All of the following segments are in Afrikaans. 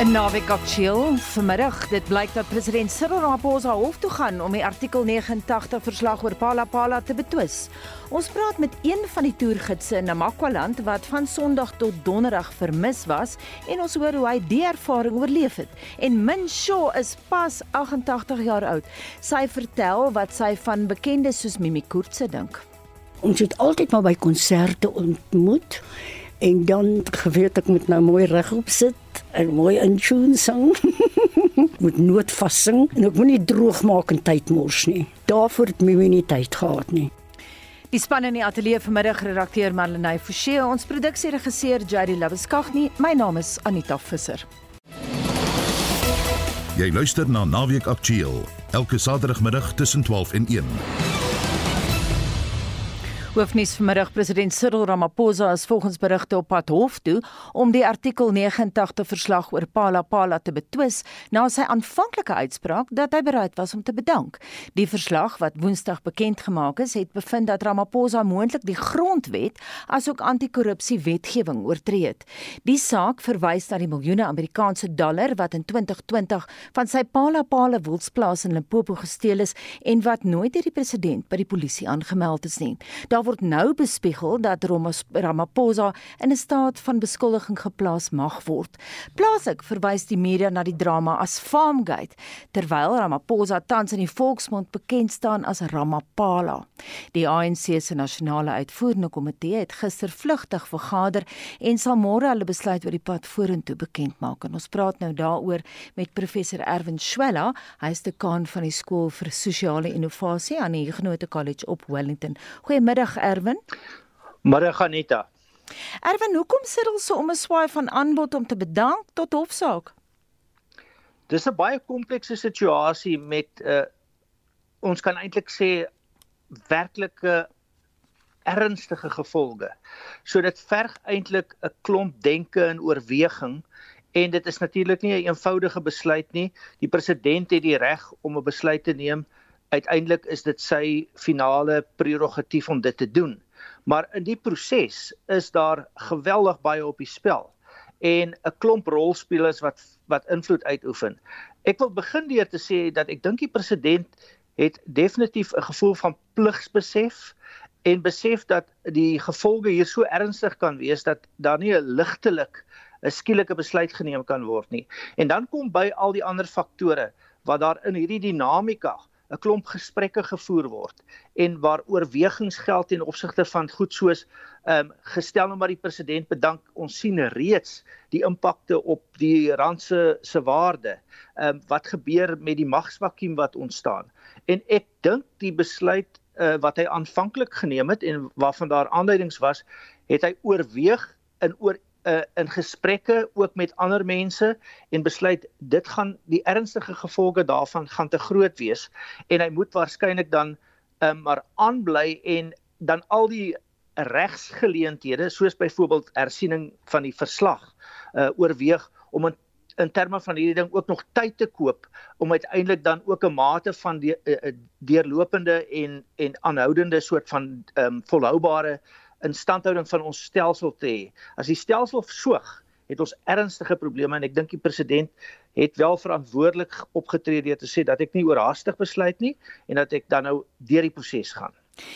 'n Naweek aktueel vanmiddag. Dit blyk dat president Cyril Ramaphosa hof toe gaan om die artikel 89 verslag oor Palapala te betwis. Ons praat met een van die toergidse in Namakwaland wat van Sondag tot Donderdag vermis was en ons hoor hoe hy die ervaring oorleef het. En Min Shaw is pas 88 jaar oud. Sy vertel wat sy van bekendes soos Mimi Koortse dink. Ons het altyd maar by konserte ontmoet en dan geweet ek moet nou mooi regop sit en mooi in tune sing. moet nooit vas sing en ek moenie droog maak en tyd mors nie. Daarvoor het my nie tyd gehad nie. Die span in die ateljee vanmiddag redakteur Marlenae Forsie, ons produksieregisseur Jady Labuskaghni, my naam is Anita Visser. Jy luister na Naweek Aktueel elke Saterdagmiddag tussen 12 en 1. Hoofnuus vanmiddag president Cyril Ramaphosa is volgens berigte op pad hof toe om die artikel 89 verslag oor Pala Pala te betwis na sy aanvanklike uitspraak dat hy bereid was om te bedank. Die verslag wat Woensdag bekend gemaak is, het bevind dat Ramaphosa moontlik die grondwet asook anti-korrupsie wetgewing oortree het. Die saak verwys na die miljoene Amerikaanse dollar wat in 2020 van sy Pala Pala woelsplaas in Limpopo gesteel is en wat nooit deur die president by die polisie aangemeld is nie. Daar Daar word nou bespiegel dat Ramaphosa in 'n staat van beskuldiging geplaas mag word. Plaaslik verwys die media na die drama as Farmgate, terwyl Ramaphosa tans in die volksmond bekend staan as Ramapala. Die ANC se nasionale uitvoerende komitee het gister vlugtig vergader en sal môre hulle besluit oor die pad vorentoe bekend maak. En ons praat nou daaroor met professor Erwin Swela, hy is dekaan van die skool vir sosiale innovasie aan die Huguenot College op Wellington. Goeiemiddag Middag Erwin. Middag Anita. Erwin, hoekom sit hulle so om 'n swaai van aanbod om te bedank tot hofsaak? Dis 'n baie komplekse situasie met 'n uh, ons kan eintlik sê werklike ernstige gevolge. So dit verg eintlik 'n klomp denke en oorweging en dit is natuurlik nie 'n eenvoudige besluit nie. Die president het die reg om 'n besluit te neem uiteindelik is dit sy finale prerogatief om dit te doen. Maar in die proses is daar geweldig baie op die spel en 'n klomp rolspelers wat wat invloed uitoefen. Ek wil begin deur te sê dat ek dink die president het definitief 'n gevoel van pligsbesef en besef dat die gevolge hier so ernstig kan wees dat daar nie 'n ligtelik 'n skielike besluit geneem kan word nie. En dan kom by al die ander faktore wat daar in hierdie dinamika 'n klomp gesprekke gevoer word en waar oorwegings geld ten opsigte van goed soos ehm um, gestel nou maar die president bedank ons sien reeds die impakte op die rand se se waarde. Ehm um, wat gebeur met die magsvakuum wat ontstaan? En ek dink die besluit uh, wat hy aanvanklik geneem het en waarvan daar aanduidings was, het hy oorweeg in oor uh, in gesprekke ook met ander mense en besluit dit gaan die ernstige gevolge daarvan gaan te groot wees en hy moet waarskynlik dan um, maar aanbly en dan al die regsgeleenthede soos byvoorbeeld hersiening van die verslag uh, oorweeg om in in terme van hierdie ding ook nog tyd te koop om uiteindelik dan ook 'n mate van die uh, deurlopende en en aanhoudende soort van um, volhoubare instandhouding van ons stelsel te hê. As die stelsel soog, het ons ernstige probleme en ek dink die president het wel verantwoordelik opgetree deur te sê dat ek nie oorhaastig besluit nie en dat ek dan nou deur die proses gaan.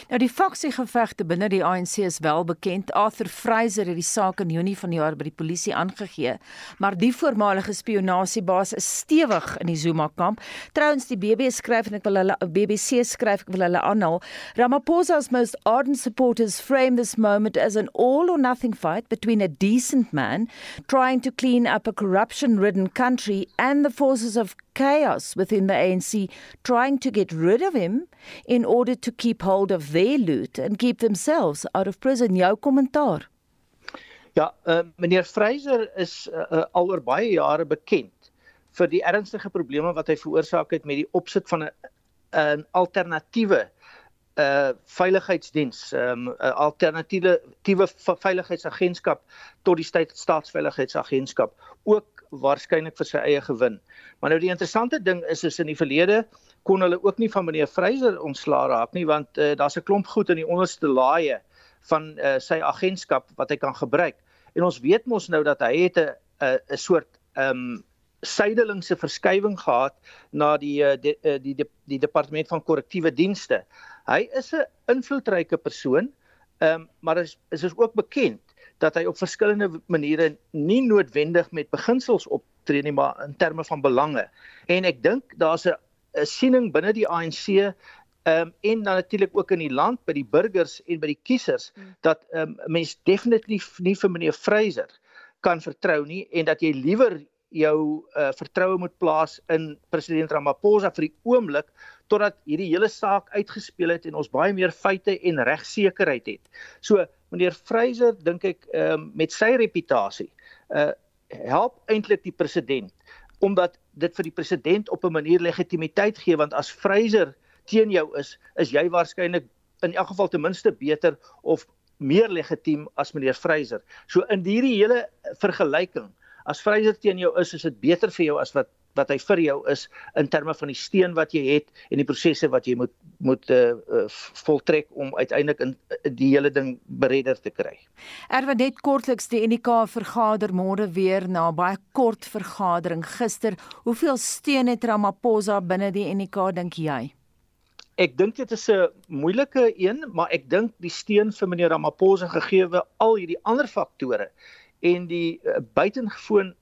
Nou die faksiegevegte binne die ANC is wel bekend. Arthur Fraser het die saak in Junie van die jaar by die polisie aangegee, maar die voormalige spionasiebaas is stewig in die Zuma kamp. Trouens die BBC skryf en ek wil hulle BBC skryf ek wil hulle aanhaal. Ramaphosa's most ardent supporters frame this moment as an all or nothing fight between a decent man trying to clean up a corruption-ridden country and the forces of chaos within the ANC trying to get rid of him in order to keep hold of their loot and keep themselves out of prison. Jou kommentaar. Ja, uh, meneer Freyser is uh, al oor baie jare bekend vir die ernstige probleme wat hy veroorsaak het met die opsit van 'n 'n alternatiewe uh veiligheidsdiens, 'n um, alternatiewe tiewe veiligheidsagentskap tot die staatsveiligheidsagentskap, ook waarskynlik vir sy eie gewin. Maar nou die interessante ding is is in die verlede kon hulle ook nie van meneer Freyser ontslaa raak nie want uh, daar's 'n klomp goed in die onderste laaie van uh, sy agentskap wat hy kan gebruik. En ons weet mos nou dat hy het 'n 'n soort ehm um, suidelingse verskywing gehad na die uh, die, uh, die die die departement van korrektiewe dienste. Hy is 'n invloedryke persoon, um, maar is is ook bekend dat hy op verskillende maniere nie noodwendig met beginsels optree nie, maar in terme van belange. En ek dink daar's 'n 'n siening binne die ANC ehm um, en dan natuurlik ook in die land by die burgers en by die kiesers hmm. dat ehm um, mense definitief nie vir meneer Freyser kan vertrou nie en dat jy liewer jou uh, vertroue moet plaas in president Ramaphosa vir die oomblik totdat hierdie hele saak uitgespeel het en ons baie meer feite en regsekerheid het. So meneer Freyser dink ek um, met sy reputasie uh help eintlik die president omdat dit vir die president op 'n manier legitimiteit gee want as Freyser teen jou is, is jy waarskynlik in elk geval ten minste beter of meer legitiem as meneer Freyser. So in hierdie hele vergelyking, as Freyser teen jou is, is dit beter vir jou as wat wat hy vir jou is in terme van die steen wat jy het en die prosesse wat jy moet moet uh, uh, voltrek om uiteindelik in uh, die hele ding beredder te kry. Erwin net kortliks die NK vergader môre weer na baie kort vergadering gister. Hoeveel steen het Ramaphosa binne die NK dink jy? Ek dink dit is 'n moeilike een, maar ek dink die steun vir meneer Ramaphosa gegee al hierdie ander faktore en die uh, buitengewoon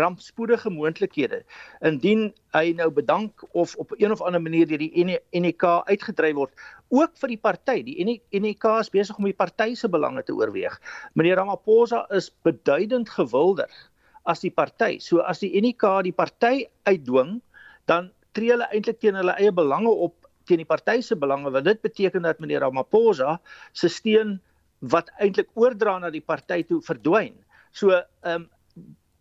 rampspoedige moontlikhede. Indien hy nou bedank of op een of ander manier deur die NEK uitgedryf word ook vir die party die NEK is besig om die party se belange te oorweeg. Meneer Ramaphosa is beduidend gewilder as die party so as die NEK die party uitdwing dan tree hulle eintlik teen hulle eie belange op teen die party se belange want dit beteken dat meneer Ramaphosa se steun wat eintlik oordra na die party toe verdwyn. So ehm um,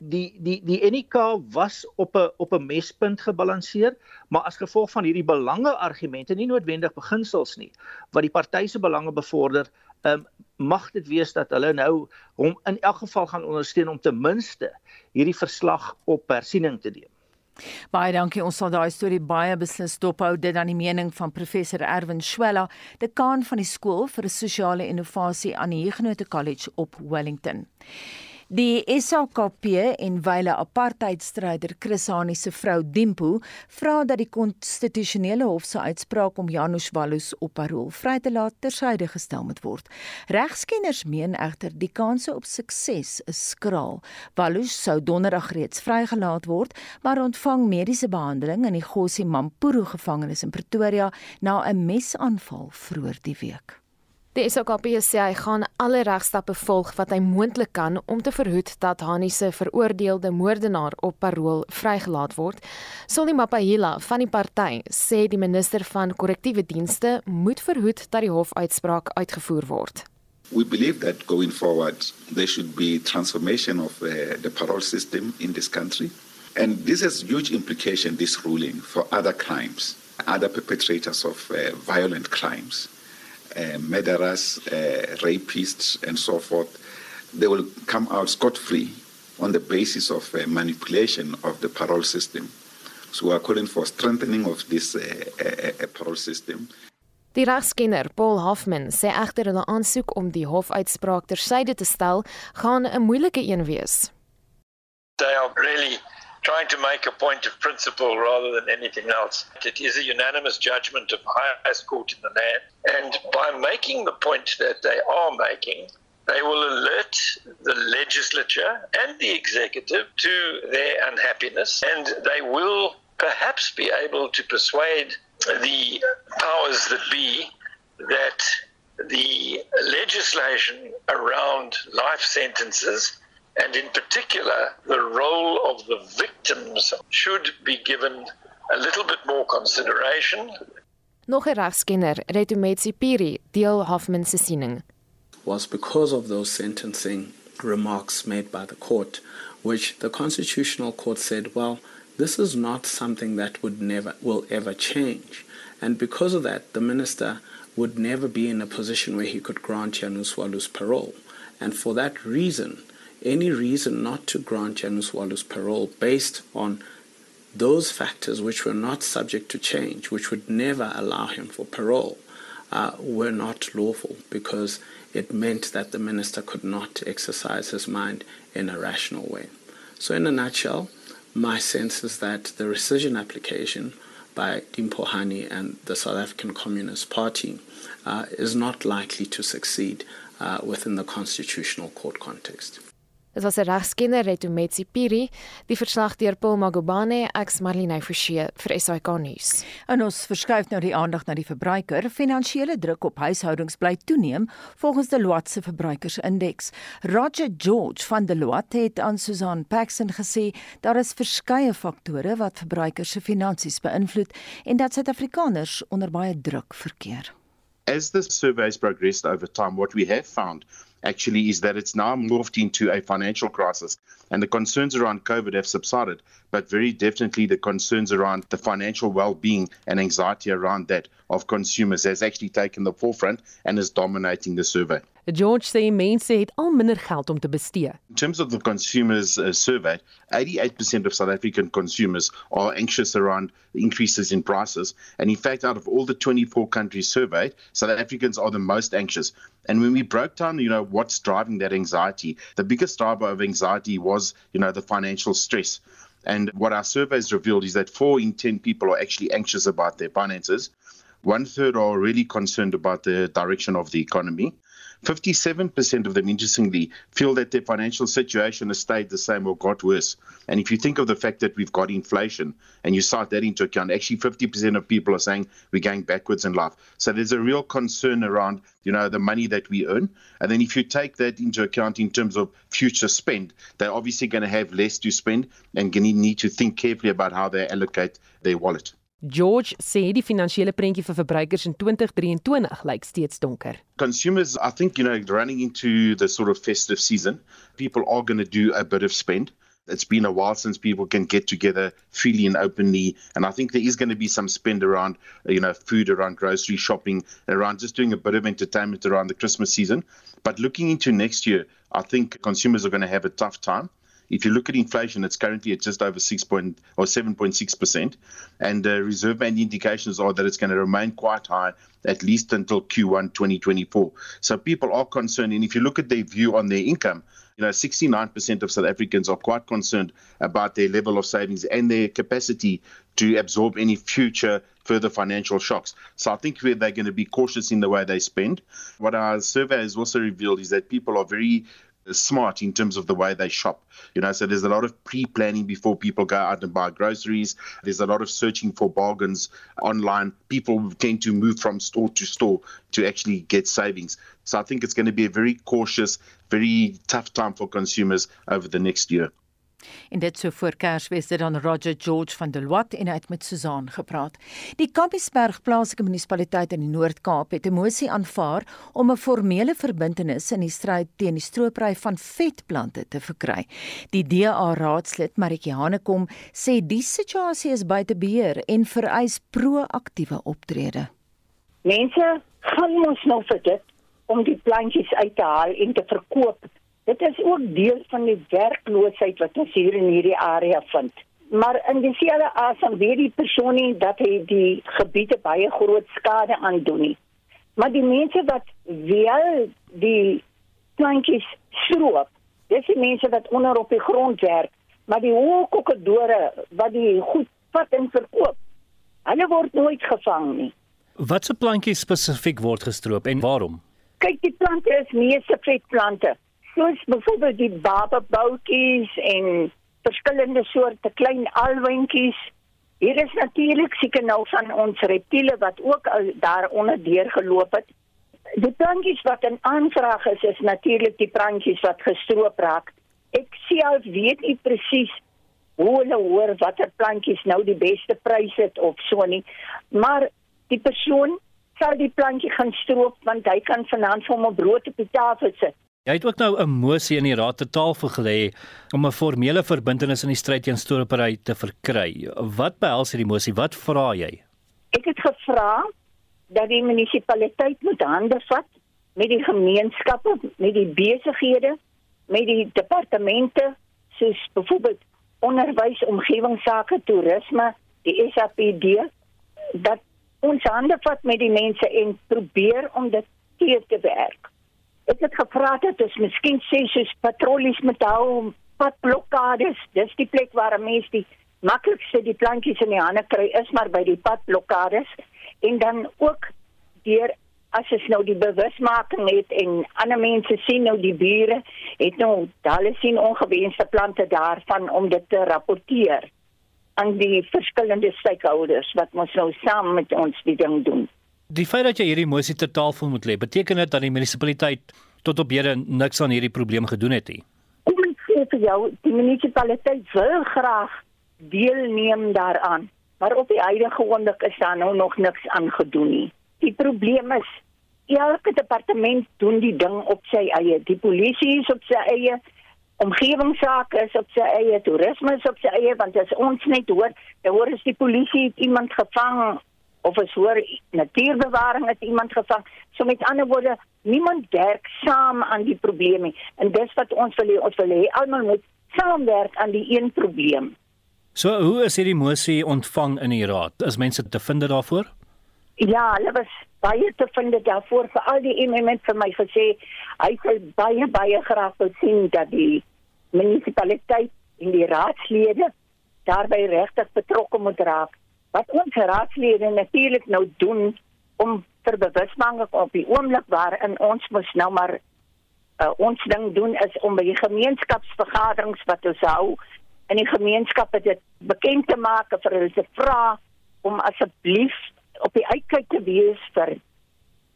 die die die NK was op 'n op 'n mespunt gebalanseer, maar as gevolg van hierdie belange argumente, nie noodwendig beginsels nie, wat die party se belange bevorder, ehm um, mag dit wees dat hulle nou hom in elk geval gaan ondersteun om ten minste hierdie verslag op hersiening te neem. Baie dankie. Ons sal daai storie baie beslis dophou dit aan die mening van professor Erwin Schwella, dekaan van die skool vir sosiale innovasie aan die Huguenot College op Wellington. Die SAKP en wyle apartheidstryder Chris Hani se vrou Dimpo vra dat die konstitusionele hof se uitspraak om Janusz Wallus op parol vry te laat tersyde gestel moet word. Regskenners meen egter die kanse op sukses is skraal. Wallus sou donderdag reeds vrygelaat word, maar ontvang mediese behandeling in die Gossie Mampuru gevangenis in Pretoria na 'n mesaanval vroeër die week. Die SOKP sê hy gaan alle regstappe volg wat hy moontlik kan om te verhoed dat Hani se veroordeelde moordenaar op parol vrygelaat word. Solly Mapahila van die party sê die minister van korrektiewe dienste moet verhoed dat die hofuitspraak uitgevoer word. We believe that going forward there should be transformation of uh, the parole system in this country and this has huge implication this ruling for other crimes, other perpetrators of uh, violent crimes. Uh, murderers, uh, rapists, and so forth, they will come out scot free on the basis of uh, manipulation of the parole system. So we are calling for strengthening of this uh, uh, uh, parole system. Die regskenner Paul Hoffman sê egter hulle aansoek om die hofuitspraak tersyde te stel gaan 'n moeilike een wees. They are really trying to make a point of principle rather than anything else. It is a unanimous judgment of highest court in the land. And by making the point that they are making, they will alert the legislature and the executive to their unhappiness, and they will perhaps be able to persuade the powers that be that the legislation around life sentences and in particular, the role of the victims should be given a little bit more consideration. Nog 'n regskenner, Retumetsi Piri, deel Hoffman se siening. Was because of those sentencing remarks made by the court, which the constitutional court said, well, this is not something that would never will ever change. And because of that, the minister would never be in a position where he could grant Janus Walus parole. And for that reason, any reason not to grant Janus parole based on those factors which were not subject to change, which would never allow him for parole, uh, were not lawful because it meant that the minister could not exercise his mind in a rational way. So, in a nutshell, my sense is that the rescission application by Dimpo Hani and the South African Communist Party uh, is not likely to succeed uh, within the constitutional court context. Dit was 'n regskenner Retumetsi Piri, die verslag deur Paul Magubane, ek's Marlene Forsie vir SAK nuus. En ons verskuif nou die aandag na die verbruiker. Finansiële druk op huishoudings bly toeneem volgens Deloitte se verbruikersindeks. Roger George van Deloitte het aan Susan Paxson gesê daar is verskeie faktore wat verbruikers se finansies beïnvloed en dat Suid-Afrikaners onder baie druk verkeer. As the surveys progressed over time, what we have found actually is that it's now morphed into a financial crisis. And the concerns around COVID have subsided, but very definitely the concerns around the financial well being and anxiety around that of consumers has actually taken the forefront and is dominating the survey. George sê mense het al minder geld om te bestee. In terms of the consumers uh, survey, 88% of South African consumers are anxious around increases in prices. And in fact, out of all the 24 countries surveyed, South Africans are the most anxious. And when we broke down, you know, what's driving that anxiety, the biggest driver of anxiety was, you know, the financial stress. And what our surveys revealed is that four in 10 people are actually anxious about their finances. One third are really concerned about the direction of the economy. 57% of them, interestingly, feel that their financial situation has stayed the same or got worse. And if you think of the fact that we've got inflation and you start that into account, actually 50% of people are saying we're going backwards in life. So there's a real concern around, you know, the money that we earn. And then if you take that into account in terms of future spend, they're obviously going to have less to spend and going to need to think carefully about how they allocate their wallet. George sê die finansiële prentjie vir verbruikers in 2023 lyk steeds donker. Consumers, I think, you know, running into the sort of festive season, people are going to do a bit of spend. It's been a while since people can get together freely and openly. And I think there is going to be some spend around, you know, food, around grocery shopping, around just doing a bit of entertainment around the Christmas season. But looking into next year, I think consumers are going to have a tough time. If you look at inflation, it's currently at just over 6 point, or 7.6%. And uh, Reserve Bank indications are that it's going to remain quite high at least until Q1 2024. So people are concerned. And if you look at their view on their income, you know, 69% of South Africans are quite concerned about their level of savings and their capacity to absorb any future further financial shocks. So I think they're going to be cautious in the way they spend. What our survey has also revealed is that people are very smart in terms of the way they shop. You know, so there's a lot of pre-planning before people go out and buy groceries. There's a lot of searching for bargains online. People tend to move from store to store to actually get savings. So I think it's going to be a very cautious, very tough time for consumers over the next year. En dit so voor Kersfees het dan Roger George van Deloitte en uit met Susan gepraat. Die Kampiesberg plaaslike munisipaliteit in die Noord-Kaap het 'n mosie aanvaar om 'n formele verbintenis in die stryd teen die stroopry van vetplante te verkry. Die DA raadslid Maritjie Hanekom sê die situasie is buite beheer en vereis proaktiewe optrede. Mense gaan mos nou vir dit om die plantjies uit te haal en te verkoop Dit is ook deel van die werkloosheid wat ons hier in hierdie area vind. Maar in dieselfde asem weet die persoon nie dat hy die gebiede baie groot skade aandoen nie. Maar die mense wat wel die plantjies stroop, dis die mense wat onder op die grond werk, maar die hoëkokedore wat die goed vat en verkoop, hulle word nooit gevang nie. Watse plantjies spesifiek word gestroop en waarom? Kyk, die plante is meeste vetplante soos byvoorbeeld die bababoutjies en verskillende soorte klein alwentjies. Hier is natuurlik seker nou van ons reptiele wat ook daaronder deurgeloop het. Die plantjies wat in aanvraag is is natuurlik die plantjies wat gestroop raak. Ek self weet nie presies hoe hulle hoor watter plantjies nou die beste pryse het of so nie, maar die persoon sal die plantjie gaan stroop want hy kan vir hom 'n brood op die tafel sit. Jy het ook nou 'n mosie in die raad te tafel gelê om 'n formele verbintenis in die stryd teen stropery te verkry. Wat behels hierdie mosie? Wat vra jy? Ek het gevra dat die munisipaliteit moet hande vat met die gemeenskappe, met die besighede, met die departemente soos byvoorbeeld onderwys, omgewingsake, toerisme, die SAPD dat ons hande vat met die mense en probeer om dit te werk. Ek het ons miskien sê soos patrollies met hou padblokkades. Dis die plek waar 'n mens die maklikste die plantjies in die hande kry is maar by die padblokkades en dan ook deur as jy nou die bewusmaking het en ander mense sien nou die bure het nou hulle sien ongewenste plante daarvan om dit te rapporteer aan die verskillende stakeholders wat ons nou saam met ons die ding doen. Die feit dat jy hierdie mosie ter tafel moet lê, beteken dit dat die munisipaliteit tot op hede niks aan hierdie probleem gedoen het nie. Kom ek sê vir jou, die munisipaliteit wil graag deelneem daaraan, maar op die huidige oomblik is daar nou nog niks aangedoen nie. Die probleem is elke departement doen die ding op sy eie. Die polisie is op sy eie, omgewingsake is op sy eie, toerisme is op sy eie want as ons net hoor, dan hoor as die polisie iemand gevang of as hoor natuurbewaring het iemand gevang. So met ander woorde, niemand werk saam aan die probleem nie. En dis wat ons wil hê, ons wil hê almal moet saamwerk aan die een probleem. So hoe is hierdie mosie ontvang in die raad? Is mense te vind daarvoor? Ja, hulle was baie te vind daarvoor vir al die iemand vir my gesê hy sou baie baie graag wil sien dat die munisipaliteit en die raadslede daarbey regtig betrokke moet raak. Wat ons raadslede natuurlik nou doen om vir bewusmaking op die oomblik waarin ons mos nou maar uh, ons ding doen is om by die gemeenskapsvergaderings wat ons hou in die gemeenskappe dit bekend te maak vir hulle te vra om asseblief op die uitkyk te wees vir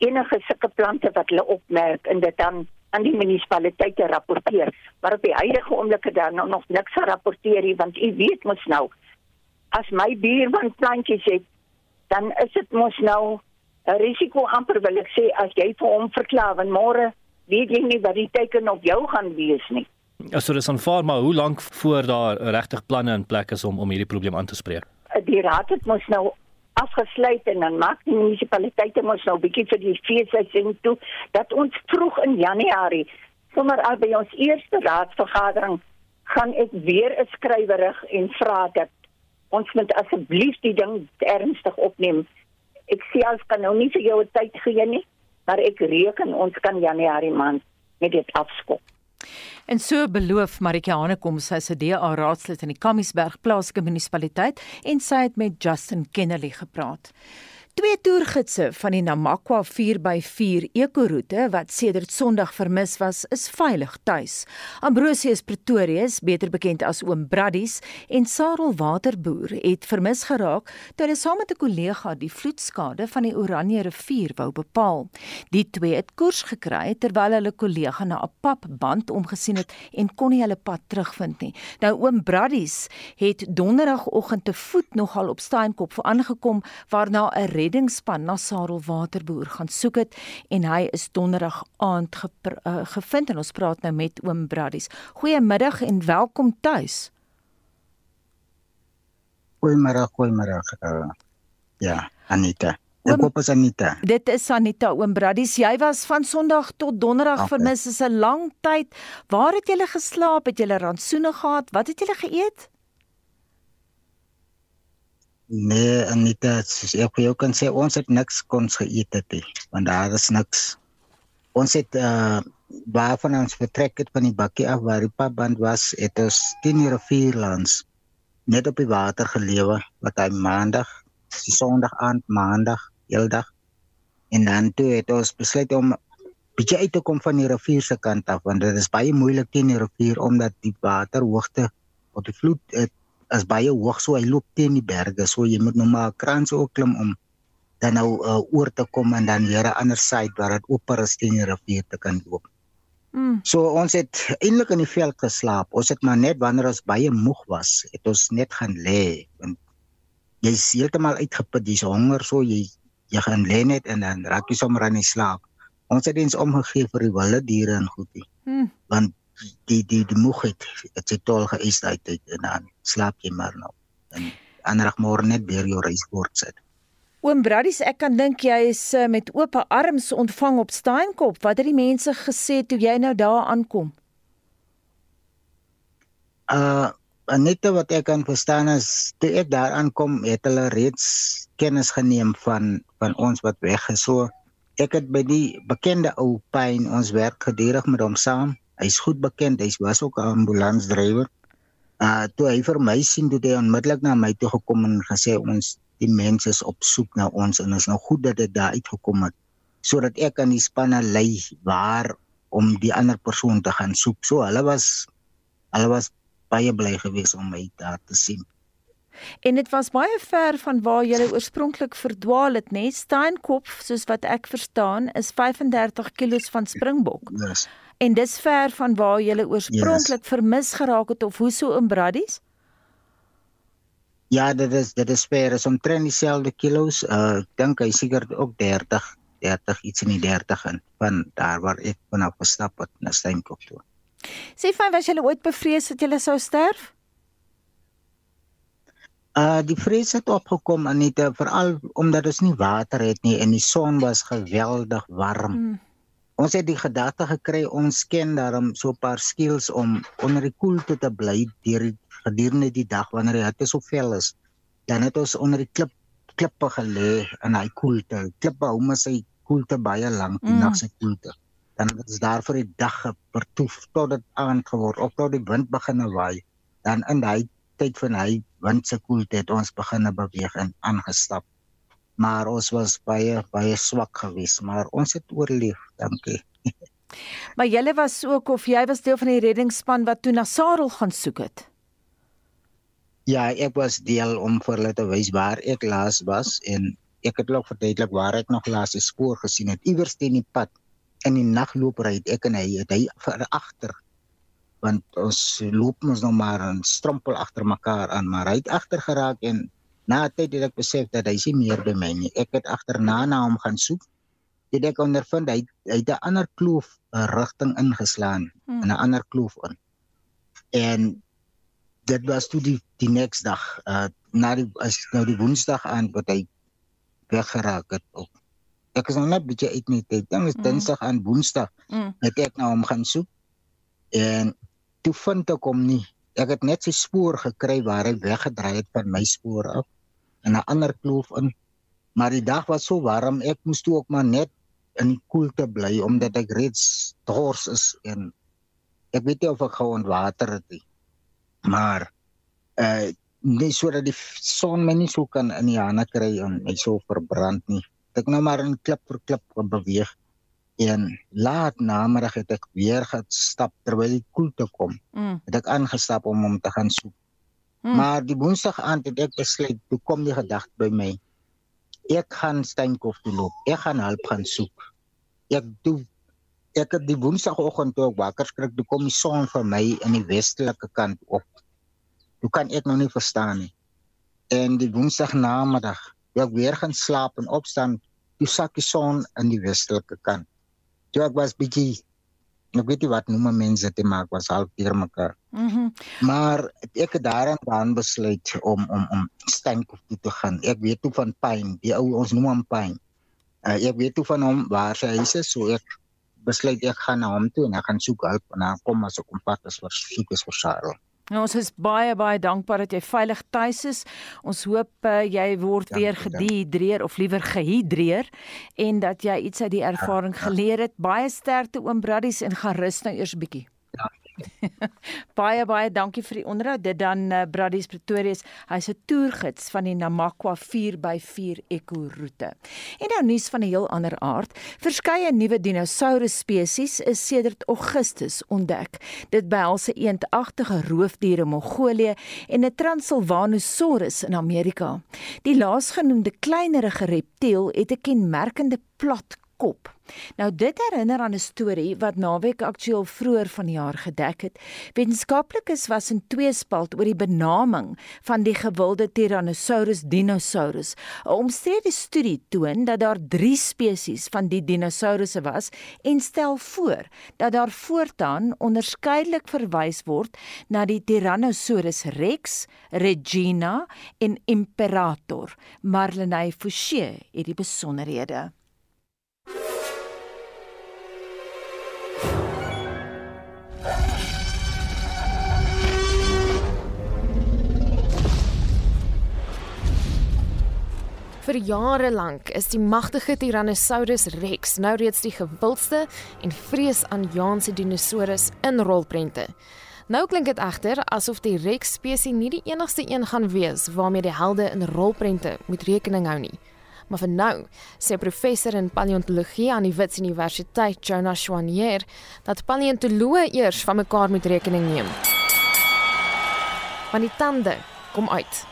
enige sulke plante wat hulle opmerk en dit dan aan die munisipaliteit te rapporteer. Maar op die huidige oomblik het daar nou nog niks gerapporteer nie want u weet mos nou as my buurman plantjies het dan is dit mos nou 'n risiko amper wil ek sê as jy vir hom verklaar want môre weet jy nie wat die teken op jou gaan wees nie. Also dis aanvaar maar hoe lank voor daar regtig planne in plek is om om hierdie probleem aan te spreek? Die raad het mos nou afgesluit en dan maak die munisipaliteite mos nou bietjie vir die feesseisoen toe dat ons vroeg in Januarie sommer al by ons eerste raadsvergadering gaan ek weer 'n skrywerig en vra dat ons moet asseblief die ding ernstig opneem. Ek sê as kan nou nie vir jou tyd gee nie, maar ek reken ons kan Januarie maand met dit afskop. En so beloof Marika Hanekom sy se DA raadslid in die Kamiesberg plaaslike munisipaliteit en sy het met Justin Kennedy gepraat. Twee toergidse van die Namakwa 4x4 ekoroete wat sedert Sondag vermis was, is veilig tuis. Ambrosius Pretorius, beter bekend as Oom Braddies, en Sarel Waterboer het vermis geraak toe hulle saam met 'n kollega die vloedskade van die Oranje rivier wou bepaal. Die twee het koers gekry terwyl hulle kollega na 'n papband omgesien het en kon nie hulle pad terugvind nie. Nou Oom Braddies het donderdagoggend te voet nogal op Steenkop aangekom waarna 'n reddingsspan na Sarel Waterboer gaan soek het en hy is donderdag aand ge, uh, gevind en ons praat nou met oom Braddies. Goeiemiddag en welkom tuis. Goeiemôre, goeiemôre. Uh, ja, Anita. Ek hoop as Anita. Dit is Anita oom Braddies. Jy was van Sondag tot Donderdag okay. vermis. Is 'n lang tyd. Waar het jy geslaap? Het jy rantsoene gehad? Wat het jy geëet? Nee, Anita, ek wil jou kan sê ons het niks kons geëet het nie, want daar is niks. Ons het uh waarvan ons vertrek het van die bakkie af waar die papband was, het ons 10 uur vier langs net op die water gelewe wat hy maandag, die sonderdag aand maandag, heeldag. En dan toe het ons besluit om bietjie uit te kom van die rivier se kant af want dit is baie moeilik teen die rivier omdat die waterhoogte op die vloed het is baie hoog so hy loop teen die berge so jy moet nou maar krans ook klim om dan nou uh, oor te kom en dan weer 'n ander syde waar dit oper is teen die rivier te kan loop. Mm. So ons het eintlik in die veld geslaap. Ons het maar net wanneer ons baie moeg was, het ons net gaan lê want jy is heeltemal uitgeput, jy's honger so jy jy gaan lê net en dan raak jy sommer aan die slaap. Ons het eens omgegee vir die wilde diere en goedie. Mm. Want die die die moegheid dit se tol geëis uit en dan slaap jy maar nou en aanreg môre net weer jou reis voortsit. Oom Braddies, ek kan dink jy is eh, met oop arms ontvang op Steenkop. Wat het die mense gesê toe jy nou daar aankom? Uh net wat ek kan verstaan is toe ek daar aankom, het hulle reeds kennis geneem van van ons wat weg is. So ek het by die bekende ou pyn ons werk gedurig met hom saam Hy's goed bekend. Hy was ook 'n ambulansdrywer. Uh toe hy vir my sien, toe hy onmiddellik na my toe gekom en gesê ons die mense is op soek na ons en is nou goed dat dit daar uitgekom het sodat ek aan die spanne lei waar om die ander persoon te gaan soek. So hulle was hulle was baie bly geweest om my daar te sien. En dit was baie ver van waar jy oorspronklik verdwaal het, net Steenkop, soos wat ek verstaan, is 35 km van Springbok. Yes. En dis ver van waar jy oorspronklik yes. vermis geraak het of hoe so in Braddies? Ja, dit is dit is ver, is omtrent dieselfde kilos. Uh ek dink hy seker ook 30 30 iets in die 30 in van daar waar ek vanaf gestap het na Steenkop toe. Sê fyn was jy ooit bevrees dat jy sou sterf? Uh die vrees het opgekom Anita veral omdat ons nie water het nie en die son was geweldig warm. Hmm. Ons het die gedagte gekry ons ken daarom so 'n paar skills om onder die koelte te bly deur gedurende die dag wanneer die hitte so veel is. Dan het ons onder die klip klippe gelê in hy koelte. Klippe hou mos hy koelte baie lank die mm. nag se koelte. Dan het ons daar vir die dag gepertoef tot dit aand geword of tot die wind begin waai. Dan in daai tyd van hy wind se koelte het ons begin beweeg en aangestap. Maar ons was baie baie swak geweest, maar ons het oorleef, dankie. maar julle was ook of jy was deel van die reddingsspan wat toe na Sarel gaan soek het. Ja, ek was deel om vir hulle te wys waar ek laas was en ek het ook verduidelik waar ek nog laas die spoor gesien het iewers teen die pad in die nagloop ry ek en hy het hy vir agter want ons loop mos nog maar 'n strompel agter mekaar aan, maar hy het agter geraak en na tyd het ek besef dat hy se meer by my nie. Ek het agterna na hom gaan soek. Dit ek ondervind hy hy het 'n ander kloof 'n rigting ingeslaan hmm. in 'n ander kloof in. En dit was toe die die next dag uh na die as nou die woensdag aan wat hy weggeraak het ook. Ek is nog net bietjie uit net. Ek dink is hmm. dinsdag aan woensdag mm. het ek na hom gaan soek. En toe vind ek hom nie. Ek het net sy spoor gekry waar hy weggedraai het van my spoor af in 'n ander kloof in. Maar die dag was so warm, ek moes toe ook maar net in die koelte bly omdat ek reeds dors is en ek weet nie of ek gou ontwater het nie. Maar uh nie sodat die son my nie so kan in die hande kry en my so verbrand nie. Ek nou maar in klip vir klip beweeg En laat namiddag het ek weer gestap terwyl die koelte kom. Mm. Het ek aangestap om hom te gaan soek. Mm. Maar die woensdag aand het ek besluit, toe kom die gedagte by my. Ek gaan Steenkop toe loop. Ek gaan help gaan soek. Ek doen ek het die woensdagoggend toe ek wakker skrik, toe kom die son vir my in die westelike kant op. Toe kan ek nog nie verstaan nie. En die woensdag namiddag, ek weer gaan slaap en opstaan, toe sak die son in die westelike kant. Toe ek was bietjie ek weet nie wat noem mense dit maar ek was half deur mekaar. Mhm. Mm maar ek het daarin dan besluit om om om Steenkop toe te gaan. Ek weet toe van Pyn, die ou ons noem hom Pyn. Uh, ek weet toe van hom waar sy huis is, so ek besluit ek gaan na hom toe en ek gaan soek hulp en dan kom as ek kom pad as vir soek is vir Charles. Nou, ons is baie baie dankbaar dat jy veilig tuis is. Ons hoop uh, jy word dank, weer gedihidreer of liewer gehidreer en dat jy iets uit die ervaring geleer het. Baie sterkte oom Braddies en gaan rus nou eers bietjie. baie baie dankie vir die onderhoud. Dit dan uh, Braddies Pretorius. Hy's 'n toergids van die Namakwa 4x4 Eco roete. En nou nuus van 'n heel ander aard. Verskeie nuwe dinosourus spesies is sedert Augustus ontdek. Dit behels 'n eendagtige roofdier in Mongolië en 'n Transylvanosaurus in Amerika. Die laasgenoemde kleinerige reptiel het 'n kenmerkende plat kop. Nou dit herinner aan 'n storie wat naweek aktueel vroeër vanjaar gedek het. Wetenskaplikes was in tweespalt oor die benaming van die gewilde Tyrannosaurus dinosaurus. 'n Omstrede studie toon dat daar 3 spesies van die dinosourusse was en stel voor dat daar voortaan onderskeidelik verwys word na die Tyrannosaurus rex, Regina en Imperator. Marlenae Forsie het die besonderhede. Vir jare lank is die magtige Tyrannosaurus Rex nou reeds die gewildste en vreesaanjaende dinosaurus in rolprente. Nou klink dit egter asof die Rex spesies nie die enigste een gaan wees waarmee die helde in rolprente moet rekening hou nie. Maar vir nou, sê professor in paleontologie aan die Wits Universiteit, Jonas Schwanier, dat paleontoloë eers van mekaar moet rekening neem. Want die tande kom uit.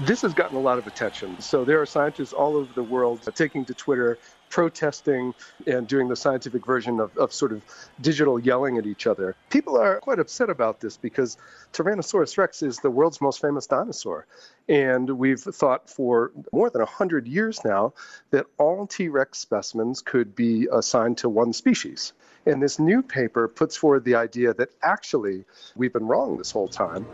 This has gotten a lot of attention. So there are scientists all over the world taking to Twitter, protesting, and doing the scientific version of, of sort of digital yelling at each other. People are quite upset about this because Tyrannosaurus rex is the world's most famous dinosaur. And we've thought for more than 100 years now that all T Rex specimens could be assigned to one species. And this new paper puts forward the idea that actually we've been wrong this whole time.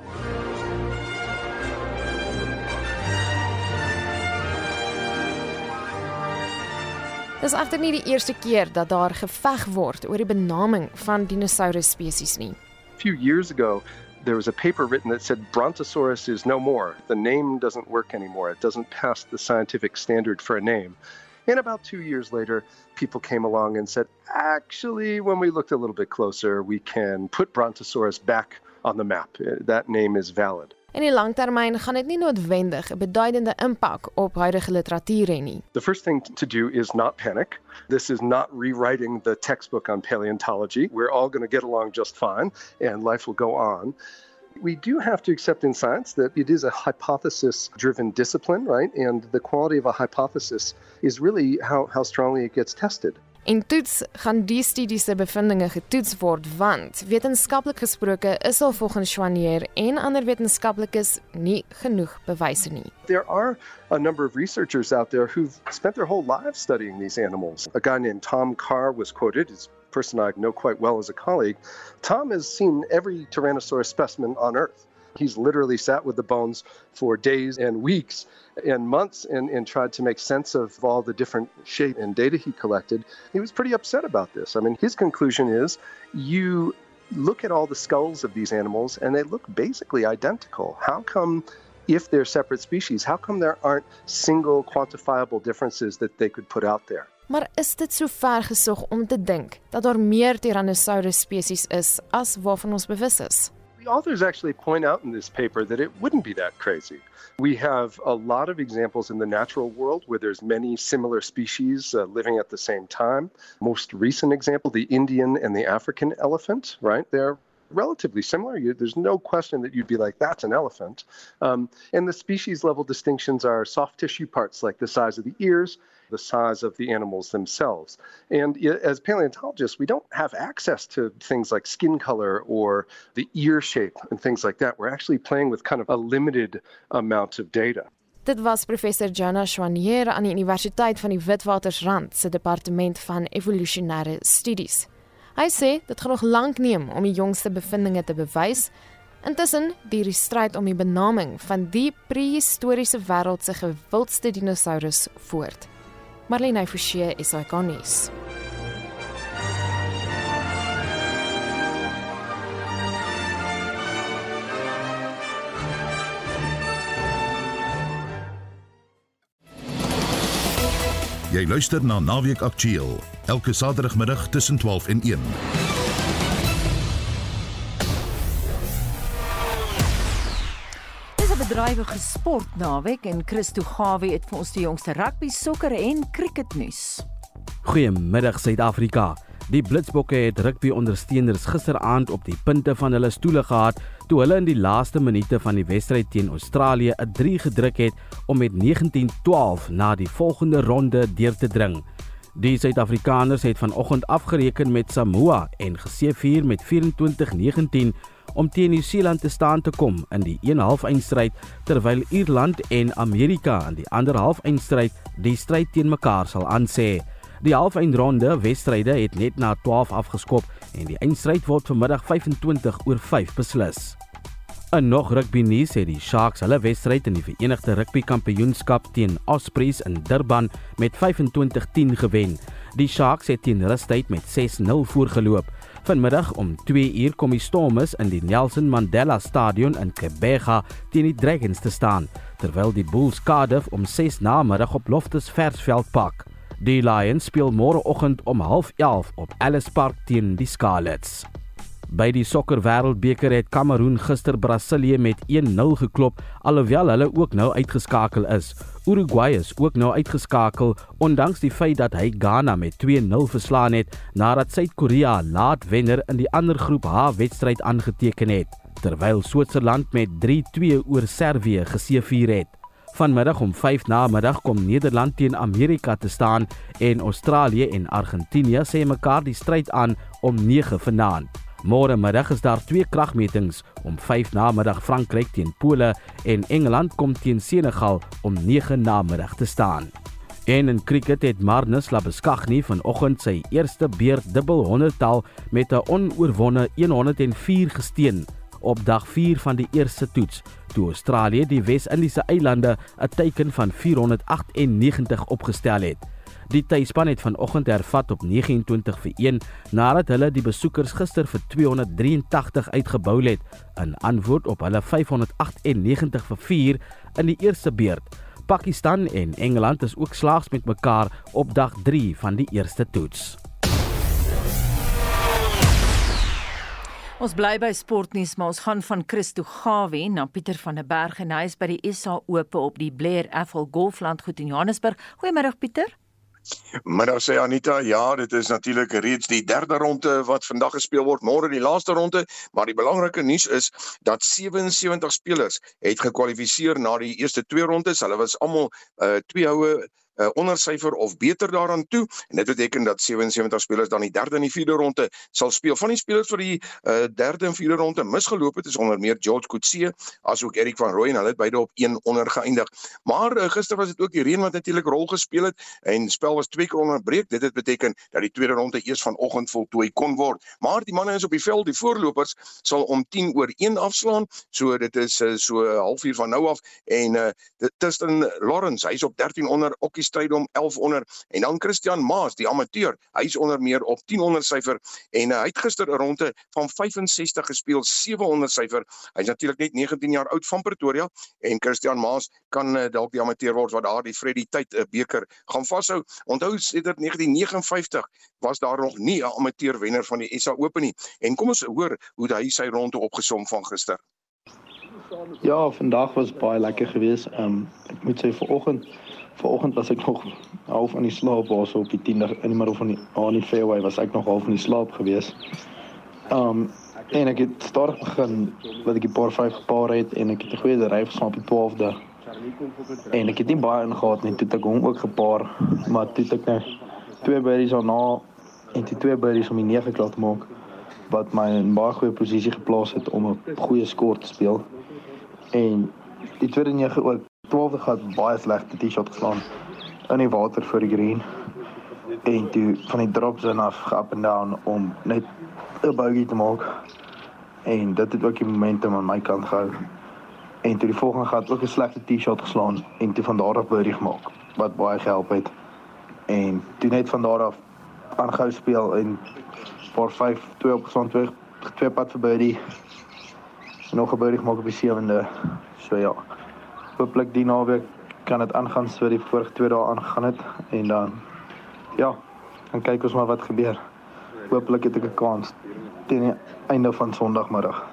Dis egter nie die eerste keer dat daar geveg word oor die benaming van dinosaurus spesies nie. A few years ago, there was a paper written that said Brontosaurus is no more. The name doesn't work anymore. It doesn't pass the scientific standard for a name. And about two years later, people came along and said, actually, when we looked a little bit closer, we can put Brontosaurus back on the map. That name is valid. In die gaan dit nie noodwendig 'n beduidende impak op huidige literatuur hê nie. The first thing to do is not panic. This is not rewriting the textbook on paleontology. We're all going to get along just fine and life will go on. We do have to accept in science that it is a hypothesis driven discipline, right? And the quality of a hypothesis is really how, how strongly it gets tested. En toets gaan die studie se bevindinge getoets word want wetenskaplik gesproke is al volgens Schwanier en ander wetenskaplikes nie genoeg bewyse nie. There are a number of researchers out there who've spent their whole lives studying these animals. A guy named Tom Carr was quoted as person I know quite well as a colleague. Tom has seen every Tyrannosaurus specimen on earth. He's literally sat with the bones for days and weeks and months and, and tried to make sense of all the different shape and data he collected. He was pretty upset about this. I mean, his conclusion is you look at all the skulls of these animals and they look basically identical. How come if they're separate species, how come there aren't single quantifiable differences that they could put out there? Maar is dit so ver gesog om te dink dat daar meer Tyrannosaurus spesies is as waarvan ons bewus is? The authors actually point out in this paper that it wouldn't be that crazy. We have a lot of examples in the natural world where there's many similar species uh, living at the same time. Most recent example, the Indian and the African elephant, right? They're relatively similar. You, there's no question that you'd be like, that's an elephant. Um, and the species level distinctions are soft tissue parts like the size of the ears, the size of the animals themselves. And as paleontologists, we don't have access to things like skin color or the ear shape and things like that. We're actually playing with kind of a limited amount of data. Dit was professor Jana Schwanier aan die Universiteit van die Witwatersrand se departement van evolusionêre studies. Hy sê dit gaan nog lank neem om die jongste bevindinge te bewys. Intussen duur die stryd om die benaming van die prehistoriese wêreld se gewildste dinosaurus voort. Marlene Forsie is ikonies. Jy luister na Naweek Aktueel elke Saterdagmiddag tussen 12 en 1. Dis 'n bedrywige sport naweek en Christo Gawie het vir ons die jongste rugby, sokker en cricket nuus. Goeiemiddag Suid-Afrika. Die Blitsbokke het rugby ondersteuners gisteraand op die punte van hulle stoele gehad toe hulle in die laaste minute van die wedstryd teen Australië 'n 3 gedruk het om met 19-12 na die volgende ronde deur te dring. Die Suid-Afrikaners het vanoggend afgereken met Samoa en geseëvier met 24-19 om teen Nieu-Seeland te staan te kom in die 1/2 eindstryd terwyl Ierland en Amerika in die ander half eindstryd die stryd teen mekaar sal aansê. Die halfeindronde wedstryde het net na 12 afgeskop en die eindstryd word vanmiddag 25 oor 5 beslis. In nog rugby nuus het die Sharks hulle wedstryd in die Verenigde Rugby Kampioenskap teen Ospreys in Durban met 25-10 gewen. Die Sharks het teen rustyd met 6-0 voorgeloop. Vanmiddag om 2uur kom die Stormers in die Nelson Mandela Stadion in Kebega teen die Dragons te staan, terwyl die Bulls Cardiff om 6 namiddag op Loftus Versveld pak. Die Lions speel môreoggend om 11:30 op Ellis Park teen die Scarlets. By die sokker wêreldbeker het Kameroen gister Brasilië met 1-0 geklop alhoewel hulle ook nou uitgeskakel is. Uruguay is ook nou uitgeskakel ondanks die feit dat hy Ghana met 2-0 verslaan het nadat Suid-Korea laat wenner in die ander groep H wedstryd aangeteken het, terwyl Switserland met 3-2 oor Servië geseëvier het. Vanmiddag om 5 na middag kom Nederland teen Amerika te staan en Australië en Argentinië sê mekaar die stryd aan om 9 vanaand. Môre middag is daar twee kragmetings om 5 namiddag Frankryk teen Pole en Engeland kom teen Senegal om 9 namiddag te staan. En in cricket het Marnus Labuschagne vanoggend sy eerste beurt dubbel 100-tal met 'n onoorwonde 104 gesteen op dag 4 van die eerste toets toe Australië die Wes-Indiese eilande 'n teiken van 498 opgestel het. Die tuisspan het vanoggend hervat op 29 vir 1 nadat hulle die besoekers gister vir 283 uitgebou het in antwoord op hulle 598 vir 4 in die eerste beurt. Pakistan en Engeland is ook slaags met mekaar op dag 3 van die eerste toets. Ons bly by sportnuus, maar ons gaan van Christo Gawie na Pieter van der Berg en hy is by die SA Ope op die Blair Athol Golflandgoed in Johannesburg. Goeiemôre Pieter. Middag sê Anita, ja, dit is natuurlik reeds die derde ronde wat vandag gespeel word, môre die laaste ronde, maar die belangrike nuus is dat 77 spelers het gekwalifiseer na die eerste twee rondes. Hulle was almal uh, twee houe uh, ondersyfer of beter daaraan toe en dit beteken dat 77 spelers dan die derde en die vierde ronde sal speel. Van die spelers vir die uh, derde en vierde ronde misgeloop het is onder meer George Coetzee asook Erik van Rooyen. Hulle het beide op 1 onder geëindig. Maar uh, gister was dit ook die reën wat natuurlik rol gespeel het en spel was twee keer onderbreek. Dit het beteken dat die tweede ronde eers vanoggend voltooi kon word. Maar die manne is op die veld, die voorlopers sal om 10 oor 1 afslaan. So dit is uh, so 'n halfuur van nou af en uh, Tristan Lawrence, hy's op 13 onder Okkie stryd om 11 onder. En dan Christian Maas die amateur hy's onder meer op 10 onder syfer en uh, hy het gister 'n ronde van 65 gespeel 700 syfer. Hy's natuurlik net 19 jaar oud van Pretoria en Christian Maas kan uh, dalk die amateur word wat daar die Freddy tyd 'n uh, beker gaan vashou. Onthou sedert 1959 was daar nog nie 'n amateur wenner van die SA Open nie. En kom ons hoor hoe hy sy ronde opgesom van gister. Ja, vandag was baie lekker geweest. Ehm um, ek moet sê vir oggend Vanoggend was ek nog half aan die slaap waar so op die 10 in die middel van die aan die fairway was ek nog half in die slaap gewees. Um en ek het stadig begin wat ek 'n paar 5 gepaar het en ek het 'n goeie dryf geslaan op die 12de. En ek het nie baie ingehaat nie, toe ek hom ook gepaar, maar toe ek net twee birdies daarna en die twee birdies om die 9 klaar te maak wat my in baie goeie posisie geplaas het om 'n goeie skor te speel. En die tweede 9 ook 12de gehad baie slegte T-shot geslaan. In die water voor die green. En toe van die drops en af up and down om net 'n bogey te maak. En dit het ook die momentum aan my kant gehou. En toe die volgende gehad ook 'n slegte T-shot geslaan en toe van daar af birdie gemaak wat baie gehelp het. En toe net van daar af aangehou speel en vir 5 2 opgeslaan twee twee pad vir birdie. Nog 'n birdie gemaak op die sewende so ja hooplik die naweek kan dit aangaan so die vorige twee dae aangegaan het en dan ja, dan kyk ons maar wat gebeur. Hooplik het ek 'n kans teen die einde van Sondagmiddag.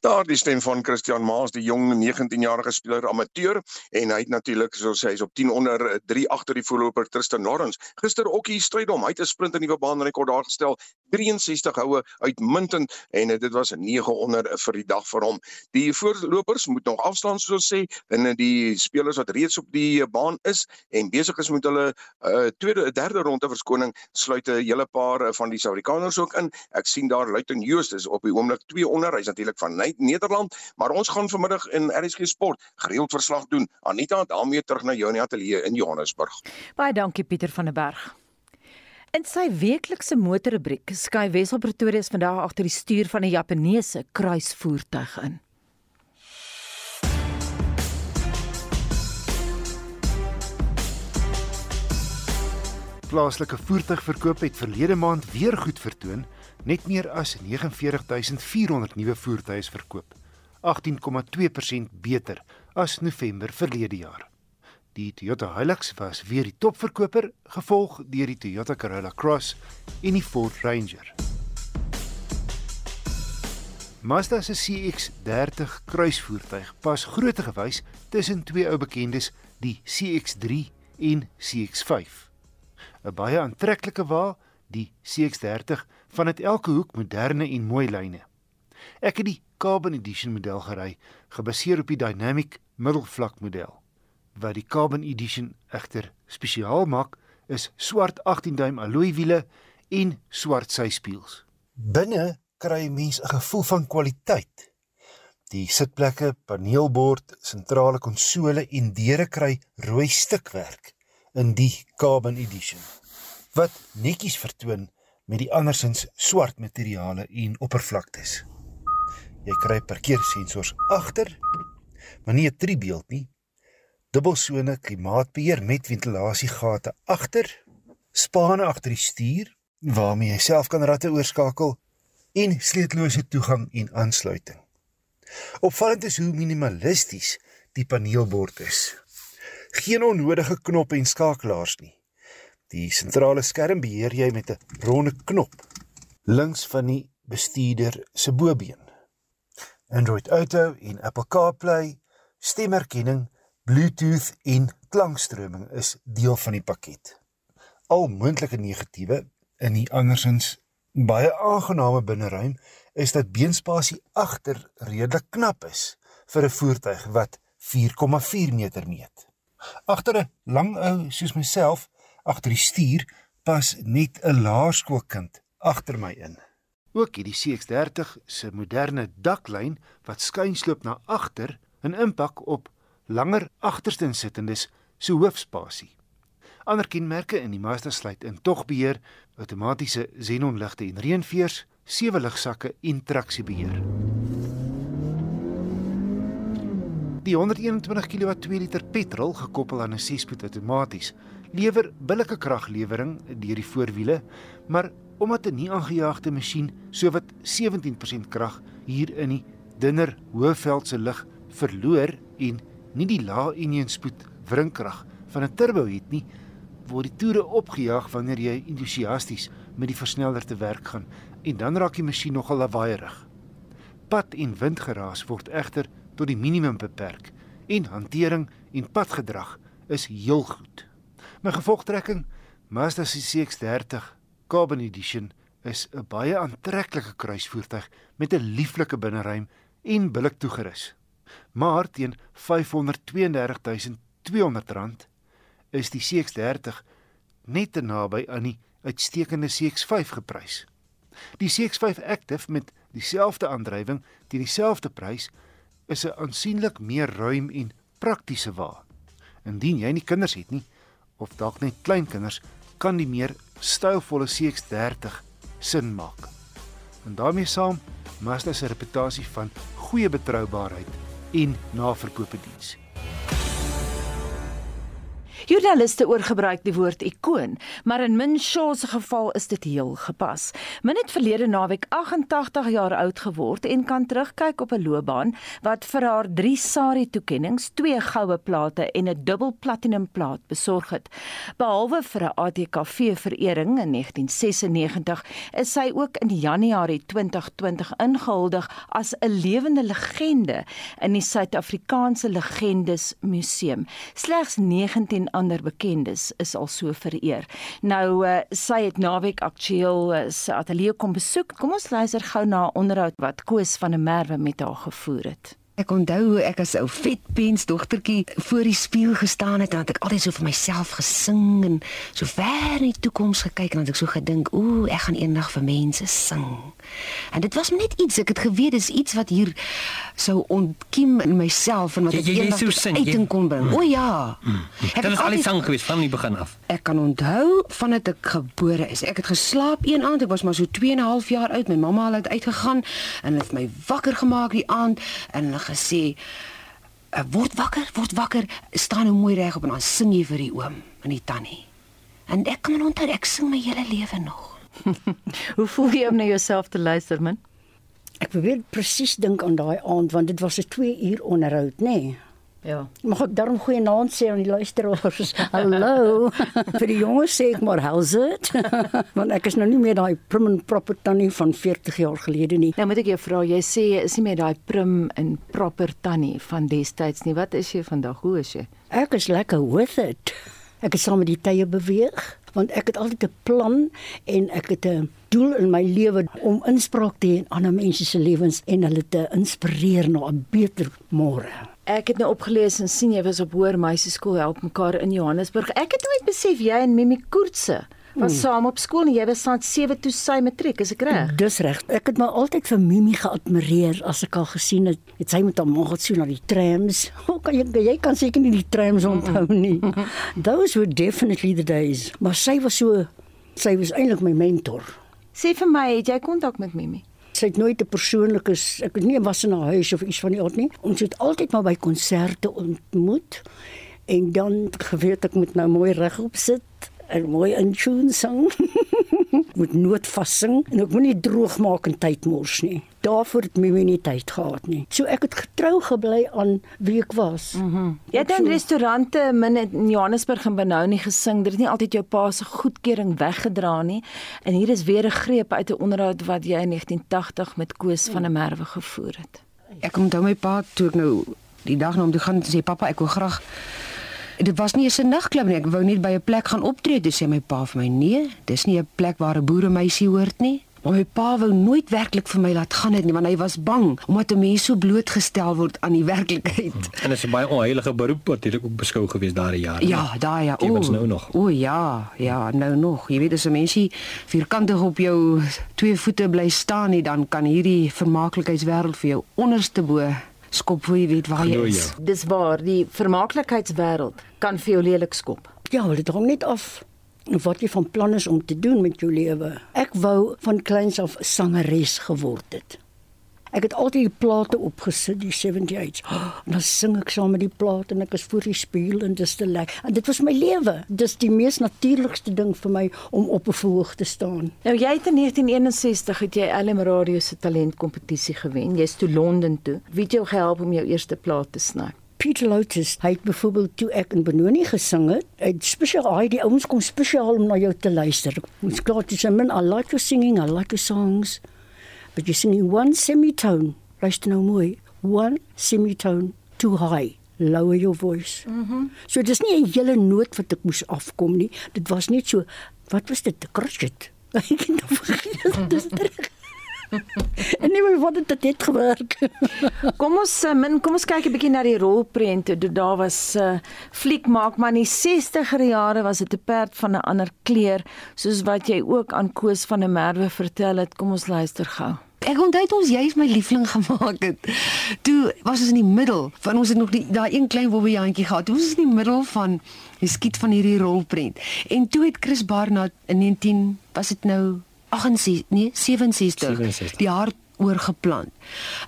Daar die stem van Christian Maas, die jong 19-jarige speler amateur en hy het natuurlik soos hy is op 10 onder 3 agter die voorloper Tristan Lawrence. Gister ook hier stryd om hy het 'n sprint in die nuwe baanrekord daar gestel, 63 houe uitmuntend en dit was 'n 9 onder vir die dag vir hom. Die voorlopers moet nog afstaan soos sê en die spelers wat reeds op die baan is en besig is met hulle uh, tweede derde ronde verskoning sluit 'n hele paar van die Suid-Afrikaners ook in. Ek sien daar Luiten Joost is op die oomblik 2 onder. Hy's natuurlik van Nederland, maar ons gaan vanmiddag in RSG Sport gereeld verslag doen. Anita, daarmee terug na jou in die ateljee in Johannesburg. Baie dankie Pieter van der Berg. In sy weeklikse motorrubriek skuif Wesel Pretoria vandag agter die stuur van 'n Japaneese kruisvoertuig in. Plaaslike voertuigverkoop het verlede maand weer goed vertoon net meer as 49400 nuwe voertuie is verkoop, 18,2% beter as November verlede jaar. Die Toyota Hilux was weer die topverkoper, gevolg deur die Toyota Corolla Cross en die Ford Ranger. Mazda se CX-30 kruisvoertuig pas grootegewys tussen twee ou bekendes, die CX-3 en CX-5. 'n Baie aantreklike wa, die CX-30 van uit elke hoek moderne en mooi lyne. Ek het die Carbon Edition model gery, gebaseer op die Dynamic middelvlak model. Wat die Carbon Edition egter spesiaal maak, is swart 18 duim alloy wiele en swart syspieëls. Binne kry mens 'n gevoel van kwaliteit. Die sitplekke, paneelbord, sentrale konsole en deure kry rooi stukwerk in die Carbon Edition wat netjies vertoon met die andersins swart materiale en oppervlaktes. Jy kry parkeersensors agter, maar nie 'n driebeeld nie. Dubbelsone klimaatbeheer met ventilasiegate agter, spane agter die stuur waarmee jy self kan ratte oorskakel en sleutellose toegang en aansluiting. Opvallend is hoe minimalisties die paneelbord is. Geen onnodige knoppe en skakelaars nie. Die sentrale skerm beheer jy met 'n ronde knop links van die bestuurder se bobeen. Android Auto en Apple CarPlay, stemherkenning, Bluetooth en klankstroming is deel van die pakket. Al moontlike negatiewe in die andersins baie aangename binneruim is dat beenspasie agter redelik knap is vir 'n voertuig wat 4,4 meter meet. Agter 'n lang ou soos myself agter die stuur pas net 'n laerskoolkind agter my in. Ook het die CX30 se moderne daklyn wat skuinsloop na agter 'n impak op langer agterstensittendes se hoofspasie. Ander kenmerke in die Mazda sluit in togbeheer, outomatiese xenonligte en reënveers, sewe ligsakke en traksiebeheer. Die 121 kW 2 liter petrol gekoppel aan 'n 6-spoed outomaties lewer billike kraglewering deur die voorwiele, maar omdat 'n nie aangejaagde masjien sowat 17% krag hier in die dunner hoëveldse lug verloor en nie die lae eenheidspoed wrinkrag van 'n turbo het nie, word die toere opgejaag wanneer jy entoesiasties met die versneller te werk gaan en dan raak die masjien nogal lawaaierig. Pad en windgeraas word egter tot die minimum beperk en hantering en padgedrag is heel goed. My gevolgtrekking Mazda CX-30 Carbon Edition is 'n baie aantreklike kruisvoertuig met 'n lieflike binneruim en billik toegerus. Maar teen R532200 is die CX30 net te naby aan die uitstekende CX5 geprys. Die CX5 Active met dieselfde aandrywing teen dieselfde prys is 'n aansienlik meer ruim en praktiese wa. Indien jy nie kinders het nie of dalk net kleinkinders, kan die meer stylvolle CX30 sin maak. En daarmee saam Mazda se reputasie van goeie betroubaarheid en naverkoopediens. Joernaliste oorgebruik die woord ikoon, maar in Min Shaw se geval is dit heel gepas. Min het verlede naweek 88 jaar oud geword en kan terugkyk op 'n loopbaan wat vir haar 3 SARI toekenninge, 2 goue plate en 'n dubbel platinum plaat besorg het. Behalwe vir 'n ATKV verering in 1996, is sy ook in Januarie 2020 ingehuldig as 'n lewende legende in die Suid-Afrikaanse Legendes Museum. Slegs 19 ander bekendes is al so vereer. Nou uh, sy het naweek aktueel uh, sy ateljee kom besoek. Kom ons luister gou na 'n onderhoud wat Koos van der Merwe met haar gevoer het. Ek onthou hoe ek as ou vetpens dogtertjie voor die spieël gestaan het en dat ek altyd so vir myself gesing en so ver in die toekoms gekyk en dat ek so gedink, ooh, ek gaan eendag vir mense sing. En dit was net iets, ek het geweet dis iets wat hier sou ontkiem in myself en wat ek eendag uit kon bring. O ja. Mm. Dit was al die sang gewees van die begin af. Ek kan onthou van dit ek gebore is. Ek het geslaap een aand, ek was maar so 2 en 'n half jaar oud. My mamma het uitgegaan en het my wakker gemaak die aand en gesê uh, word wakker, word wakker, staan nou mooi reg op en dan sing jy vir die oom en die tannie. En ek kan onthou ek sing my hele lewe nog. Hoe voel jy om na jouself te luister, man? Ek probeer presies dink aan daai aand want dit was 'n 2 uur onderhoud, nê? Nee. Ja. Mag ek daarom goeie naam sê aan die luisteraars? Hallo. Vir die jonges sê ek maar how's it? Want ek is nou nie meer daai prim en proper tannie van 40 jaar gelede nie. Nou moet ek jou vra, jy sê jy is nie meer daai prim en proper tannie van destyds nie. Wat is jy vandag? Hoe is jy? Ek is lekker with it. Ek het saam met die tye beweeg want ek het altyd 'n plan en ek het 'n doel in my lewe om inspraak te hê in ander mense se lewens en hulle te inspireer na 'n beter môre. Ek het nou opgelees en sien jy was op hoër meisieskool help mekaar in Johannesburg. Ek het nooit besef jy en Mimi Koortse was hmm. saam op skool en jy was saam 7 toe sy matriek, is ek reg? Dis reg. Ek het my altyd vir Mimi geadmireer as ek al gesien het. Het sy met haar ma gaan so na die trams. Hoe kan jy jy kan seker nie die trams onthou nie. Those were definitely the days. Maar sy was so sy was eintlik my mentor. Sê vir my, het jy kontak met Mimi? Sy het nooit 'n persoonlike ek het nie was in haar huis of iets van die aard nie. Ons het altyd maar by konserte ontmoet en dan geweet ek moet nou mooi regop sit en mooi in tune sing. moet nooit vassing en ek moenie droog maak en tyd mors nie. Daarvoor het my nie tyd gehad nie. So ek het getrou gebly aan wie ek was. Mhm. Mm jy het in so, restaurante min in Johannesburg en Benoni gesing. Dit het nie altyd jou pa se goedkeuring weggedra nie. En hier is weer 'n greep uit 'n onderhoud wat jy in 1980 met Koos van der Merwe gevoer het. Ek onthou my pa toe ek nou die dag na hom toe gaan sê pappa ek wil graag dit was nie 'n nagklub nie. Ek wou net by 'n plek gaan optree, dis sê my pa vir my: "Nee, dis nie 'n plek waar 'n boeremeisie hoort nie." Maar my pa wou nooit werklik vir my laat gaan het nie, want hy was bang omdat 'n mens so blootgestel word aan die werklikheid. En dit is 'n baie onheilige beroep wat dit ook beskou gewees daai jare. Ja, daai ja. O, nou nog. O ja, ja, nou nog. Jy weet as 'n mensie vierkantig op jou twee voete bly staan nie, dan kan hierdie vermaaklikheidswêreld vir jou onderste bo skop hoe jy weet waar jy is. Ja. Dis waar die vermaaklikheidswêreld kan vir jou lelik skop. Ja, dit hang net af wat jy van plan is om te doen met jou lewe. Ek wou van kleins af sangeres geword het. Ek het altyd die plate opgesit, die 78s. En dan sing ek saam met die plate en ek is voor die spieël en dis te lekker. En dit was my lewe. Dis die mees natuurlikste ding vir my om op 'n verhoog te staan. Nou jy het in 1961 het jy LM Radio se talentkompetisie gewen. Jy's toe Londen toe. Wie het jou gehelp om jou eerste plaat te sny? Peter Lotus, hy het byvoorbeeld toe ek in Benoni gesing het, het spesiaal hy die ouens kom spesiaal om na jou te luister. Ons klaar te sing, I like your singing, I like your songs but you're singing one semitone. Luister nou mooi. One semitone too high. Lower your voice. Mhm. Mm so dis nie 'n hele noot wat ek moes afkom nie. Dit was net so wat was dit? Crochet. Ek het nou vergeet. Dis reg. en nie wat het dit gewerk. kom ons eh, min, kom ons kyk 'n bietjie na die rolprente. Toe daar was 'n uh, eh, fliek maak maar in die 60er jare was dit 'n perd van 'n ander kleur, soos wat jy ook aan Koos van der Merwe vertel het. Kom ons luister gou. Ek onthou dit ons juist my liefling gemaak het. Toe was ons in die middel van ons het nog die daai een klein bobbejantjie gehad. Toe was ons in die middel van die skiet van hierdie rolprent. En toe het Chris Barnard in 19 was dit nou 68 nee 67, 67. die jaar oorgeplant.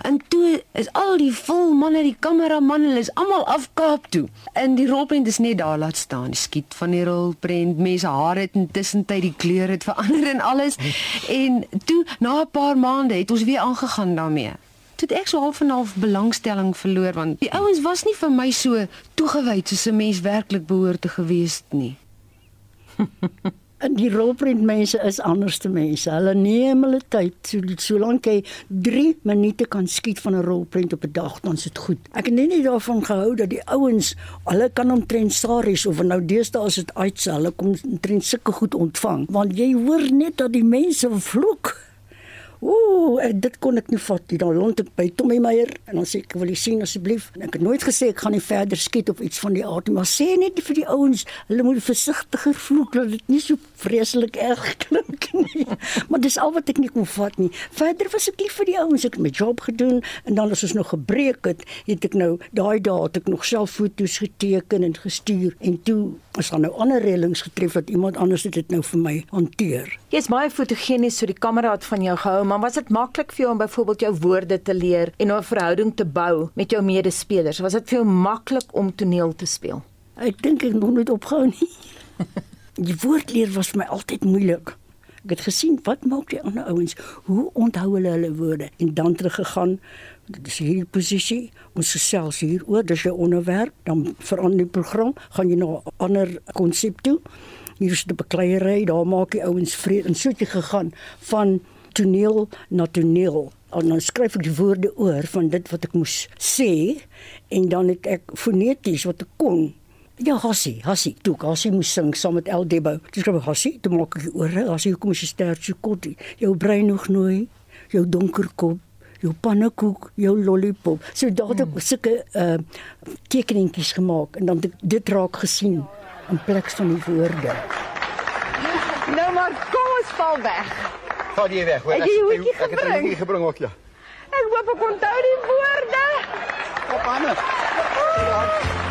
En toe is al die vol manne, die kameraman, hulle is almal af Kaap toe. En die rolprent is net daar laat staan. Die skiet van die rolprent, mense hare het intussen tyd die kleure het verander en alles. En toe na 'n paar maande het ons weer aangegaan daarmee. Toe ek so half en half belangstelling verloor want die ouens was nie vir my so toegewyd soos 'n mens werklik behoort te gewees het nie. En die rolprentmense is anderste mense. Hulle neem hulle tyd. So solank jy 3 minute kan skiet van 'n rolprent op 'n dag, dan is dit goed. Ek het net nie daarvan gehou dat die ouens, hulle kan omtrent saries of nou deesdae as dit uitsel, hulle kom omtrent sulke goed ontvang, want jy hoor net dat die mense vloek. Ooh, dit kon ek nie vat nie. Dan rond ek by Tommy Meyer en dan sê ek wil jy sien asseblief. En ek het nooit gesê ek gaan nie verder skiet of iets van die aard nie, maar sê net vir die ouens, hulle moet versigtiger vloek dat dit nie so vreeslik erg klink nie. maar dis al wat ek nie kon vat nie. Verder was ek lief vir die ouens, ek het my job gedoen en dan as ons nog gebreek het, het ek nou daai dae het ek nog self foto's geteken en gestuur en toe is daar nou ander reëlings getref dat iemand anders dit nou vir my hanteer. Jy's baie fotogenies so die kamera het van jou gehou maar was dit maklik vir jou om byvoorbeeld jou woorde te leer en 'n verhouding te bou met jou medespelers? Was dit vir jou maklik om toneel te speel? Ek dink ek moet net opgehou nie. Die woordleer was vir my altyd moeilik. Ek het gesien wat maak die ander ouens? Hoe onthou hulle hulle woorde? En dan teruggegaan Dit is hierdie posisie. Ons gesels hier oor dis 'n onderwerp, dan verander die program, gaan jy na 'n ander konsep toe. Hier is die bekleierery, daar maak die ouens vrede en so het jy gegaan van toneel na toneel. En dan skryf ek die woorde oor van dit wat ek moes sê en dan het ek foneties wat ek kon Ja, Hassie, Hassie, toe Hassie moes sing saam met El Debo. Dis gou Hassie, toe maak ek oor, Hassie, hoekom is jy sterk so kort? Jou brein nog nooi, jou donker kop, jou pannekoek, jou lollipop. So daar het ek hmm. sulke uh tekeningetjies gemaak en dan dit raak gesien in plek van die woorde. Nou maar kom ons val weg. Ga jy weg, hoor. Ek, ek, ek, ek het 'n liedjie gebring ook ja. Ek hoop ek onthou die woorde. Op aan.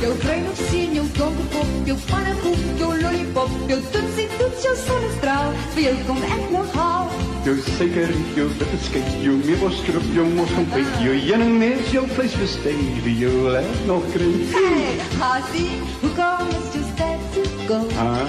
Jou brein of sien jou donker kop, jou pannekoek, jou lollipop, jou toetsie toets jou sonnestraal, vir jou kom ek nog haal. Jou suiker, jou jou meeboskrop, jou mos van pyp, jou jenenes, jou vleisbestei, wie jou laat nog kry. Hey, Hasie, hoe kom is just that to go? Ah,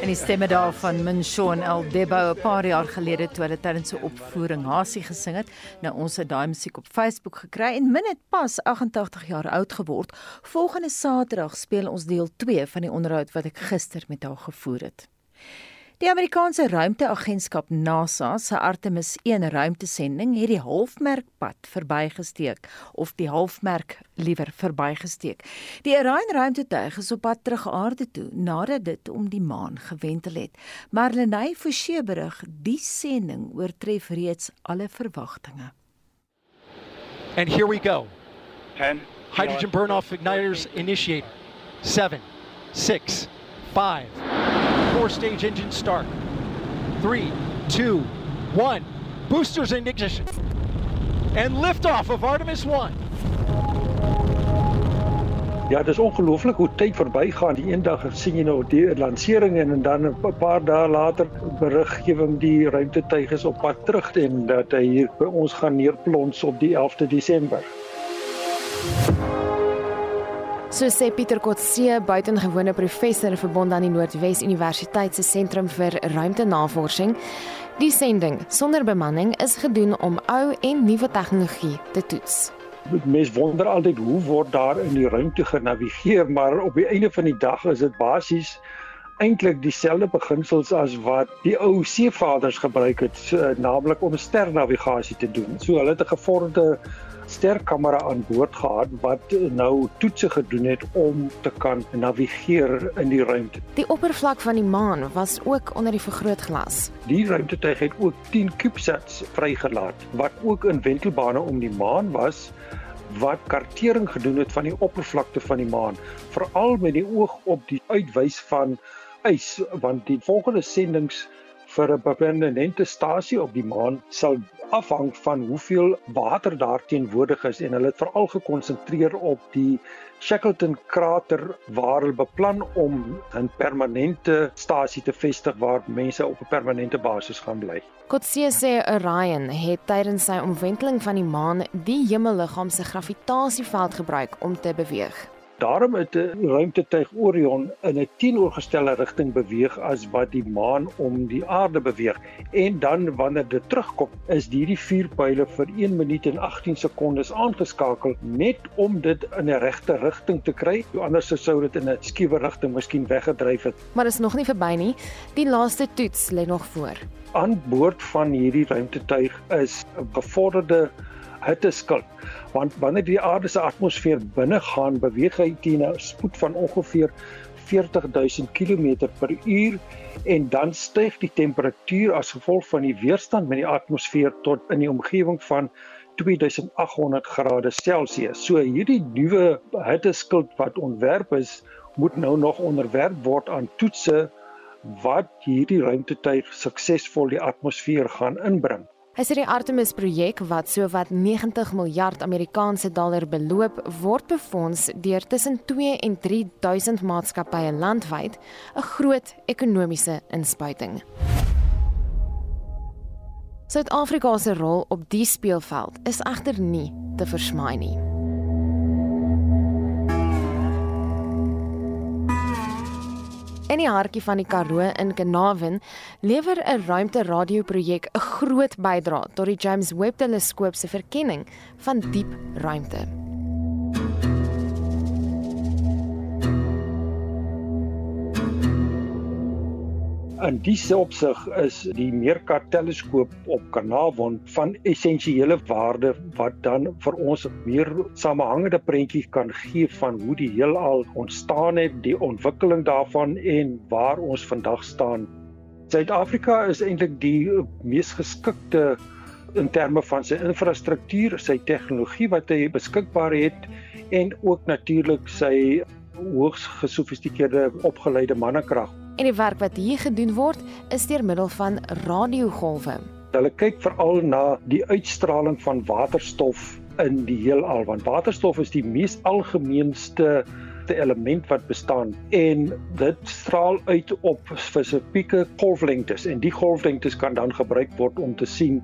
En die stemme daar van Minshawn El Debo 'n paar jaar gelede toe hulle tydens 'n opvoering Hasie gesing het. Nou ons het daai musiek op Facebook gekry en min het pas 88 jaar oud geword. Volgende Saterdag speel ons deel 2 van die onderhoud wat ek gister met haar gevoer het. Die Amerikaanse ruimteagentskap NASA se Artemis 1 ruimtesending het die halfmerkpad verbygesteek of die halfmerk liewer verbygesteek. Die Orion ruimtetuig is op pad terug aarde toe nadat dit om die maan gewentel het. Marlenae Forsie berig die sending oortref reeds alle verwagtinge. And here we go. 10 hydrogen burn-off igniters initiated. 7 6 5 four stage engine start. Three, two, one. Boosters in ignition. And liftoff of Artemis 1. Ja, dit is ongelooflik hoe tyd verbygaan. Die eendag sien jy nou die lansering en, en dan 'n paar dae later beriggewing die ruimtetuig is op pad terug en dat hy hier by ons gaan neerplons op die 11de Desember. So sê Pieter Kotse, buitengewone professor verbonde aan die Noordwes Universiteit se sentrum vir ruimtenavorsing. Die sending sonder bemanning is gedoen om ou en nuwe tegnologie te toets. Mens wonder altyd hoe word daar in die ruimte genavigeer, maar op die einde van die dag is dit basies eintlik dieselfde beginsels as wat die ou seevaders gebruik het, naamlik om sternavigasie te doen. So hulle het 'n gevorderde sterkamera aan boord gehad wat nou toetse gedoen het om te kan navigeer in die ruimte. Die oppervlak van die maan was ook onder die vergrootglas. Die ruimtetuig het ook 10 CubeSats vrygelaat wat ook in wentelbane om die maan was wat kartering gedoen het van die oppervlakte van die maan veral met die oog op die uitwys van ys want die volgende sendinge vir 'n permanente stasie op die maan sal afhang van hoeveel water daar teenwoordig is en hulle het veral gekonsentreer op die Shackleton krater waar hulle beplan om 'n permanente stasie te vestig waar mense op 'n permanente basis gaan bly. Kotse sê Orion het tydens sy omwenteling van die maan die hemelliggaam se gravitasieveld gebruik om te beweeg. Daarom het die ruimtetuig Orion in 'n teenoorgestelde rigting beweeg as wat die maan om die aarde beweeg. En dan wanneer dit terugkom, is hierdie vier pile vir 1 minuut en 18 sekondes aangeskakel net om dit in 'n regte rigting te kry. Anders sou dit in 'n skiewe rigting miskien weggedryf het. Maar dit is nog nie verby nie. Die laaste toets lê nog voor. Aan boord van hierdie ruimtetuig is 'n gevorderde hitteskil want wanneer die aarde se atmosfeer binne gaan beweeg hy teen 'n spoed van ongeveer 40000 km per uur en dan styg die temperatuur as gevolg van die weerstand met die atmosfeer tot in die omgewing van 2800 grade Celsius. So hierdie nuwe hitteskild wat ontwerp is, moet nou nog onderwerp word aan toetse wat hierdie ruimtetuig suksesvol die atmosfeer gaan inbring. Hy sê die Artemis projek wat sowat 90 miljard Amerikaanse dollar beloop, word befonds deur tussen 2 en 3000 maatskappye landwyd, 'n groot ekonomiese inspuiting. Suid-Afrika se rol op die speelveld is egter nie te versmaai nie. In die hartjie van die Karoo in Kenavin lewer 'n ruimteradioprojek 'n groot bydrae tot die James Webb Teleskoop se verkenning van diep ruimte. In diese opsig is die Meerkat teleskoop op Carnarvon van essensiële waarde wat dan vir ons meer samehangende prentjie kan gee van hoe die heelal ontstaan het, die ontwikkeling daarvan en waar ons vandag staan. Suid-Afrika is eintlik die mees geskikte in terme van sy infrastruktuur, sy tegnologie wat hy beskikbaar het en ook natuurlik sy hoogs gesofistikeerde opgeleide mannekrag En die werk wat hier gedoen word, is deur middel van radiogolwe. Hulle kyk veral na die uitstraling van waterstof in die heelal, want waterstof is die mees algemeenste element wat bestaan en dit straal uit op spesifieke golflengtes en die golflengtes kan dan gebruik word om te sien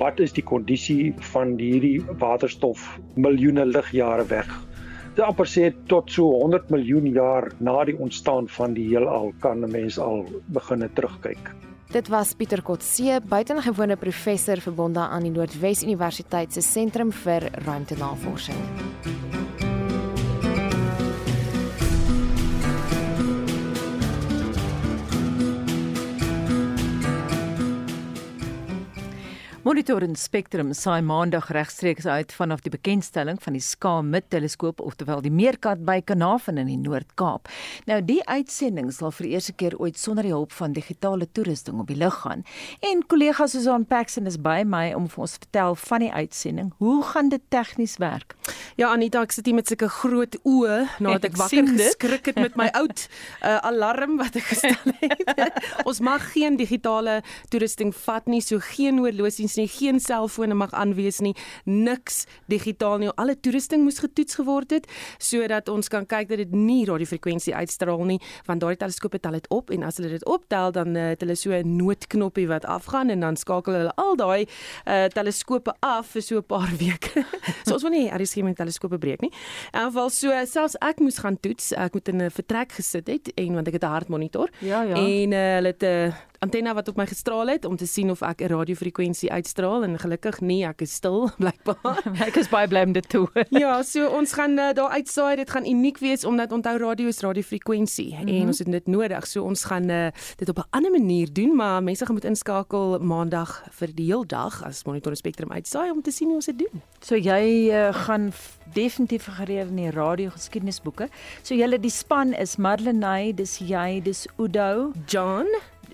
wat is die kondisie van hierdie waterstof miljoene ligjare weg Dit amper sê tot so 100 miljoen jaar na die ontstaan van die heelal kan 'n mens al begine terugkyk. Dit was Pieter Kotse, buitengewone professor verbonde aan die Noordwes Universiteit se sentrum vir ruimtenavorsing. Monitor en Spectrum saai maandag regstreeks uit vanaf die bekendstelling van die SKA-MIT teleskoop ofterwel die Meerkat by Kanavan in die Noord-Kaap. Nou die uitsending sal vir eerste keer ooit sonder die hulp van digitale toerusting op die lug gaan. En kollega Susan Paxton is by my om vir ons te vertel van die uitsending. Hoe gaan dit tegnies werk? Ja Anita, ek sit hier met sulke groot oë nadat ek, ek wakker geskrik het met my oud uh, alarm wat ek gestel het. ons mag geen digitale toerusting vat nie, so geen horlosies nie, geen selfone mag aanwees nie, niks digitaal nie. Alle toerusting moes getoets geword het sodat ons kan kyk dat dit nie radiofrekwensie uitstraal nie, want daardie teleskope tel dit op en as hulle dit optel dan uh, het hulle so 'n noodknoppie wat afgaan en dan skakel hulle al daai uh, teleskope af vir so 'n paar weke. so ons wil nie RSG met teleskope breek nie. In geval so selfs ek moes gaan toets, ek moet in 'n vertrek gesit het en want ek het 'n hartmonitor. Ja ja. En uh, hulle het 'n uh, antenna wat op my gestraal het om te sien of ek 'n radiofrekwensie uitstraal en gelukkig nie, ek is stil blykbaar. ek is baie bly om dit te hoor. ja, so ons gaan uh, daar uitsaai, dit gaan uniek wees omdat onthou radio is radiofrekwensie mm -hmm. en ons het dit nodig. So ons gaan uh, dit op 'n ander manier doen, maar mense gaan moet inskakel maandag vir die heel dag as Monitor Spectrum uitsaai om te sien hoe ons dit doen. So jy uh, gaan definitief gereed in die radio geskiedenisboeke. So julle die span is Madeleine, dis jy, dis Udo, John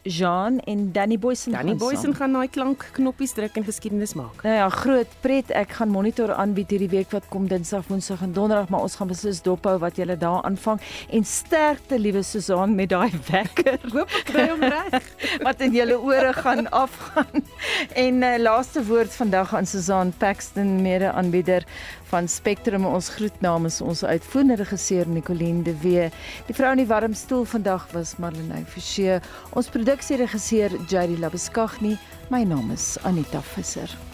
Jean en Danny Boysen. Danny Boysen gaan daai klankknoppies druk en geskiedenis maak. Nou ja, groot pret. Ek gaan monitor aanbied hierdie week wat kom Dinsdag, Woensdag en Donderdag, maar ons gaan beslis dophou wat julle daar aanvang en sterkte liewe Susan met daai wekker. Hoop ek kry hom reg. wat in julle ore gaan afgaan. En uh, laaste woord vandag aan Susan Paxton, mede-aanbieder van Spectrum ons groet namens ons uitvoerende regisseur Nicoline de Wee. Die vrou in die warm stoel vandag was Marlene Forsie. Ons produksieregisseur Jady Labuskaghni. My naam is Anita Visser.